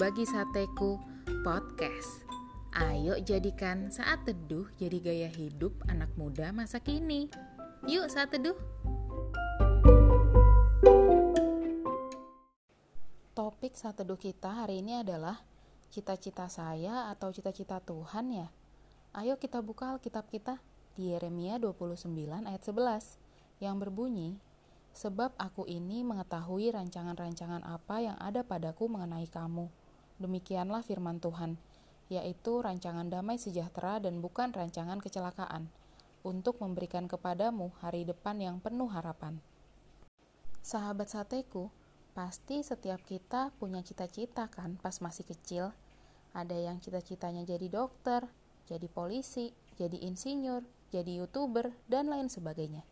Berbagi Sateku Podcast. Ayo jadikan saat teduh jadi gaya hidup anak muda masa kini. Yuk saat teduh. Topik saat teduh kita hari ini adalah Cita-cita saya atau cita-cita Tuhan ya. Ayo kita buka Alkitab kita di Yeremia 29 ayat 11 yang berbunyi Sebab aku ini mengetahui rancangan-rancangan apa yang ada padaku mengenai kamu. Demikianlah firman Tuhan, yaitu rancangan damai sejahtera dan bukan rancangan kecelakaan, untuk memberikan kepadamu hari depan yang penuh harapan. Sahabat sateku, pasti setiap kita punya cita-cita kan pas masih kecil. Ada yang cita-citanya jadi dokter, jadi polisi, jadi insinyur, jadi youtuber, dan lain sebagainya.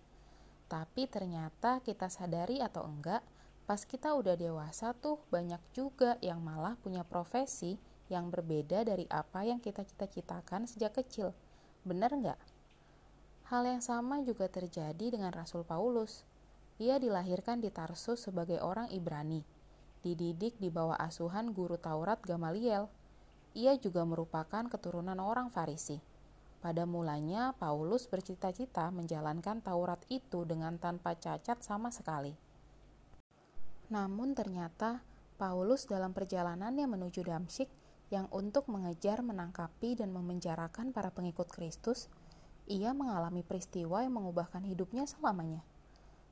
Tapi ternyata kita sadari atau enggak, pas kita udah dewasa tuh banyak juga yang malah punya profesi yang berbeda dari apa yang kita cita-citakan sejak kecil. Bener enggak? Hal yang sama juga terjadi dengan Rasul Paulus. Ia dilahirkan di Tarsus sebagai orang Ibrani, dididik di bawah asuhan guru Taurat Gamaliel. Ia juga merupakan keturunan orang Farisi. Pada mulanya, Paulus bercita-cita menjalankan Taurat itu dengan tanpa cacat sama sekali. Namun ternyata Paulus dalam perjalanannya menuju Damsyik yang untuk mengejar, menangkapi, dan memenjarakan para pengikut Kristus, ia mengalami peristiwa yang mengubahkan hidupnya selamanya.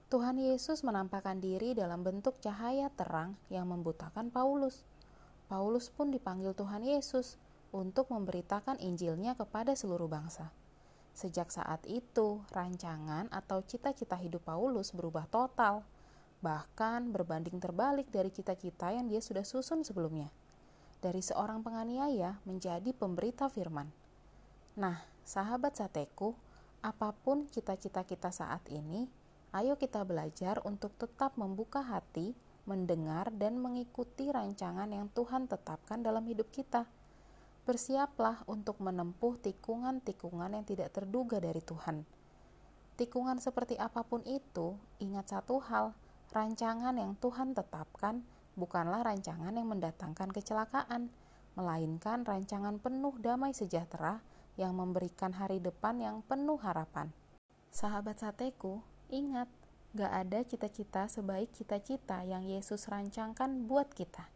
Tuhan Yesus menampakkan diri dalam bentuk cahaya terang yang membutakan Paulus. Paulus pun dipanggil Tuhan Yesus untuk memberitakan Injilnya kepada seluruh bangsa. Sejak saat itu, rancangan atau cita-cita hidup Paulus berubah total, bahkan berbanding terbalik dari cita-cita yang dia sudah susun sebelumnya. Dari seorang penganiaya menjadi pemberita firman. Nah, sahabat sateku, apa pun cita-cita kita saat ini, ayo kita belajar untuk tetap membuka hati, mendengar, dan mengikuti rancangan yang Tuhan tetapkan dalam hidup kita bersiaplah untuk menempuh tikungan-tikungan yang tidak terduga dari Tuhan. Tikungan seperti apa pun itu, ingat satu hal: rancangan yang Tuhan tetapkan bukanlah rancangan yang mendatangkan kecelakaan, melainkan rancangan penuh damai sejahtera yang memberikan hari depan yang penuh harapan. Sahabat sateku, ingat, gak ada cita-cita sebaik cita-cita yang Yesus rancangkan buat kita.